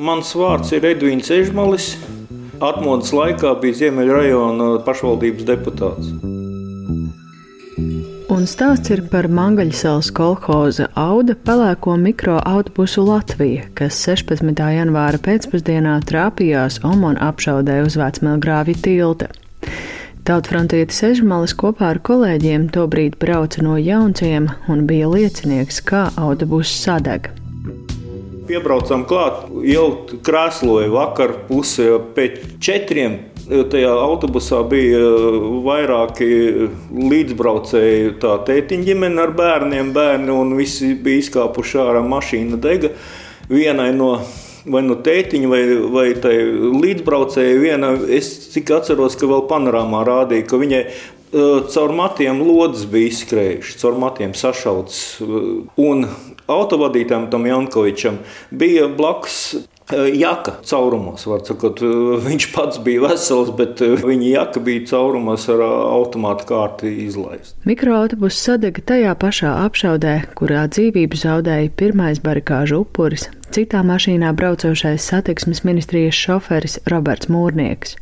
Mans vārds ir Edvīns Ežmalis. Atmodas laikā bija Ziemeļrajona pašvaldības deputāts. Un stāsts ir par Mangaļsalas kolhoza Auda pelēko mikroautobusu Latvija, kas 16. janvāra pēcpusdienā trāpījās Omona apšaudē uz Vecmelgrāvja tilta. Tautfrontietis Ežmalis kopā ar kolēģiem tobrīd brauca no Jaunciema un bija liecinieks, kā autobuss sadega piebraucām klāt, jau krēsloja vakar pusē pēc četriem. Tajā autobusā bija vairāki līdzbraucēji, tā tētiņa ģimene ar bērniem, bērni un visi bija izkāpuši ārā mašīna dega. Vienai no vai no tētiņa, vai, vai tai līdzbraucēji. Viena, es cik atceros, ka vēl panorāmā rādīja, ka viņai caur matiem lodes bija izskrējušas, caur matiem sašauts. Un autovadītājam, tam Jankovičam, bija blakus jaka caurumos. Sakot, viņš pats bija vesels, bet viņa jaka bija caurumos ar automātu kārti izlaista. Mikroautobus sadega tajā pašā apšaudē, kurā dzīvību zaudēja pirmais barikāžu upuris, citā mašīnā braucošais satiksmes ministrijas šoferis Roberts Mūrnieks.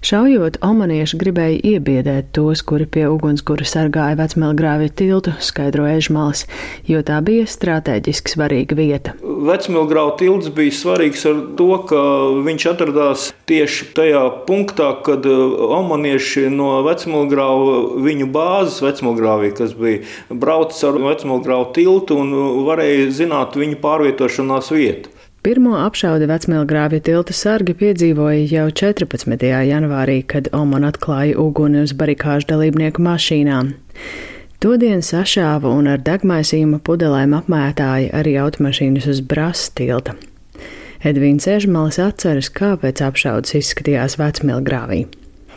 Šaujot, omanieši gribēja iebiedēt tos, kuri pie ugunskura sargāja vecmelgrāvja tiltu, skaidro Ežmals, jo tā bija strateģiski svarīga vieta. Vecmelgrāvja tilts bija svarīgs ar to, ka viņš atradās tieši tajā punktā, kad uh, omanieši no vecmelgrāvja viņu bāzes vecmelgrāvī, kas bija braucis ar vecmelgrāvja tiltu un varēja zināt viņu pārvietošanās vietu. Pirmo apšaudi vecmēlgrāvja tilta sargi piedzīvoja jau 14. janvārī, kad Oman atklāja uguni uz barikāžu dalībnieku mašīnām. Todien sašāva un ar degmaisījuma pudelēm apmētāja arī automašīnas uz brāzes tilta. Edvīns Ežmalis atceras, kāpēc apšaudas izskatījās vecmēlgrāvī.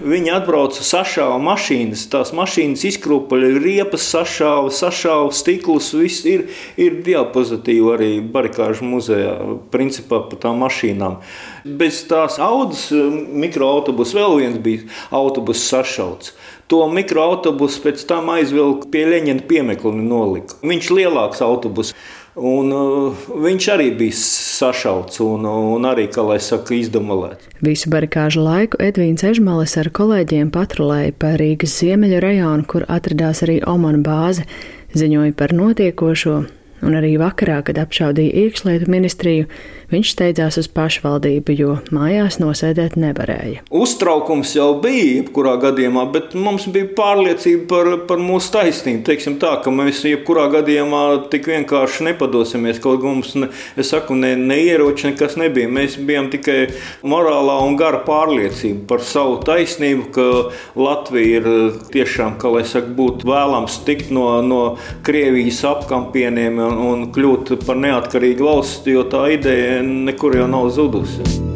Viņi atbrauca, sašāva mašīnas, tās mašīnas izkrupaļa, riepas sašāva, sašāva stiklus. Viss ir, ir diapozitīvi arī barikāžu muzejā, principā par tām mašīnām. Bez tās audas mikroautobusa vēl viens bija autobus sašauts. To mikroautobusu pēc tam aizvilka pie Leņķina piemekli un nolika. Viņš ir lielāks autobus. Un, uh, viņš arī bija sašauts un, un arī, kā lai saka, izdemolēts. Visu barikāžu laiku Edvīns Ežmalis ar kolēģiem patrulēja pa Rīgas ziemeļu rajonu, kur atradās arī Omana bāze, ziņoja par notiekošo un arī vakarā, kad apšaudīja iekšlietu ministriju, viņš steidzās uz pašvaldību, jo mājās nosēdēt nevarēja. Uztraukums jau bija, jebkurā gadījumā, bet mums bija pārliecība par, par mūsu taisnību. Teiksim tā, ka mēs jebkurā gadījumā tik vienkārši nepadosimies. Kaut kā mums, ne, es saku, ne, ne ieroči nekas nebija. Mēs bijām tikai morālā un gara pārliecība par savu taisnību, ka Latvija ir tiešām, kā lai saka, būtu vēlams tikt no, no Krievijas apkampieniem un, un kļūt par neatkarīgu valsti, jo tā ideja nekur jau nav zudusi.